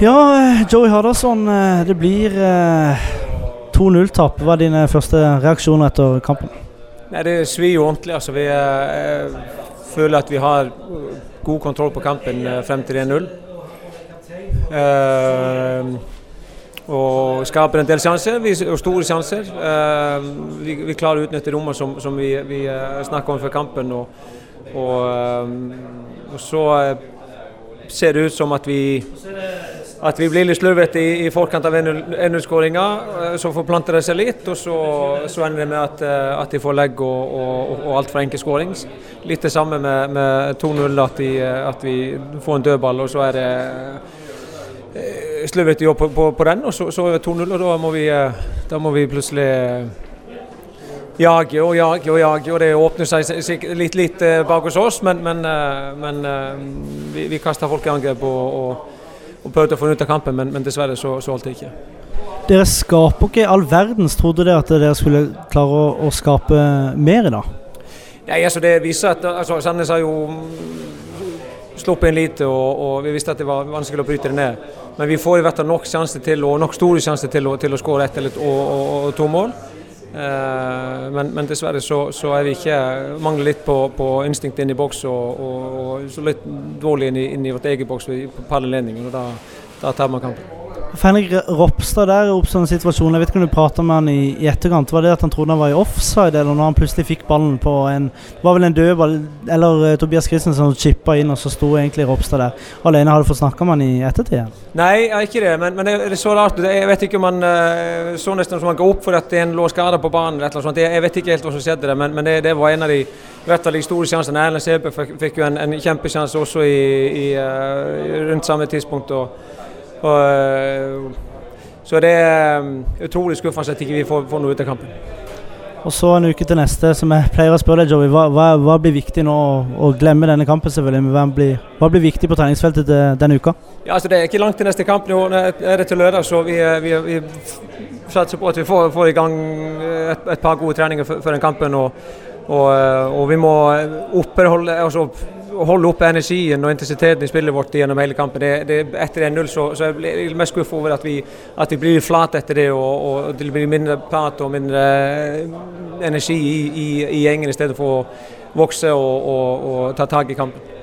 Ja, eh, Joey Hardasson, eh, det blir 2-0-tap. Hva er dine første reaksjoner etter kampen? Nei, Det svir jo ordentlig. altså. Vi eh, føler at vi har god kontroll på kampen frem til 1-0. Uh, og skaper en del sjanser, og store sjanser. Uh, vi, vi, klarer å utnytte rommene som, som, vi, vi snakka om før kampen. Og, og, og så ser det ut som at vi at vi blir litt slurvete i, i, forkant av 1-0-skåringa. Eh, så forplanter det seg litt, og så, så ender det med at, eh, at de får legg og, og, og altfor enkel skåring. Litt det samme med, med 2-0, at, at, vi får en dødball, og så er det eh, slurvete jobb på, på, på, den. Og så, så 2-0, og da må, vi, da må vi plutselig jage og jage og jage, og det åpner seg litt, litt bak hos oss, men, men, men vi, vi kaster folk i angrep. og, og og prøvde å få den ut av kampen, men, men dessverre så, så holdt det ikke. Dere skaper ikke all verdens. Trodde dere at dere skulle klare å, å skape mer i dag? Nei, altså det viser at altså, Sandnes har jo sluppet inn lite, og, og, vi visste at det var vanskelig å bryte det ned. Men vi får i hvert fall nok sjanser til, og nok store sjanser til, til, å skåre ett eller to, og, og, to mål. Eh, men, men, dessverre så, så, er vi ikke mangler litt på, på instinkt inn i boks og, og, og, litt dårlig inn i, inn i vårt eget boks på par og Da, da tar man kampen. Henrik Ropstad der oppstod en situasjon, jeg vet ikke om du prata med han i, i, etterkant. Var det at han trodde han var i offside, eller når han plutselig fikk ballen på en Det var vel en dødball, eller uh, Tobias Christensen som chippa inn, og så sto egentlig Ropstad der alene. Har du fått snakka med han i ettertid? Nei, ja, ikke det, men, men det, det, så rart. Jeg vet ikke om han uh, så nesten som han ga opp for at en lå skada på banen. eller noe sånt. Jeg, jeg, vet ikke helt hva som skjedde der, men, men det, det, var en av de de store sjansene. Erlend Sebø fikk, fikk, jo en, en kjempesjanse også i, i, uh, rundt samme tidspunkt. og, og så det er um, utrolig skuffende at ikke vi ikke får, får noe ut av kampen. Og så en uke til neste, som jeg pleier å spørre deg, Joey. Hva, hva, hva blir viktig nå å glemme denne kampen, selvfølgelig? Men hva blir, hva blir viktig på treningsfeltet denne uka? Ja, altså Det er ikke langt til neste kamp. Nå er det til lørdag, så vi, vi, vi satser på at vi får, får i gang et, et, par gode treninger før den kampen. Og, og, og vi må opprettholde altså, holde oppe energien og intensiteten i spillet vårt gjennom hele kampen. Det, det, etter 1-0 så, så er jeg mest skuffet over at vi, at vi blir flate etter det. Og, og, det blir mindre prat og mindre energi i, i, i gjengen i stedet for å vokse og, og, og ta tak i kampen.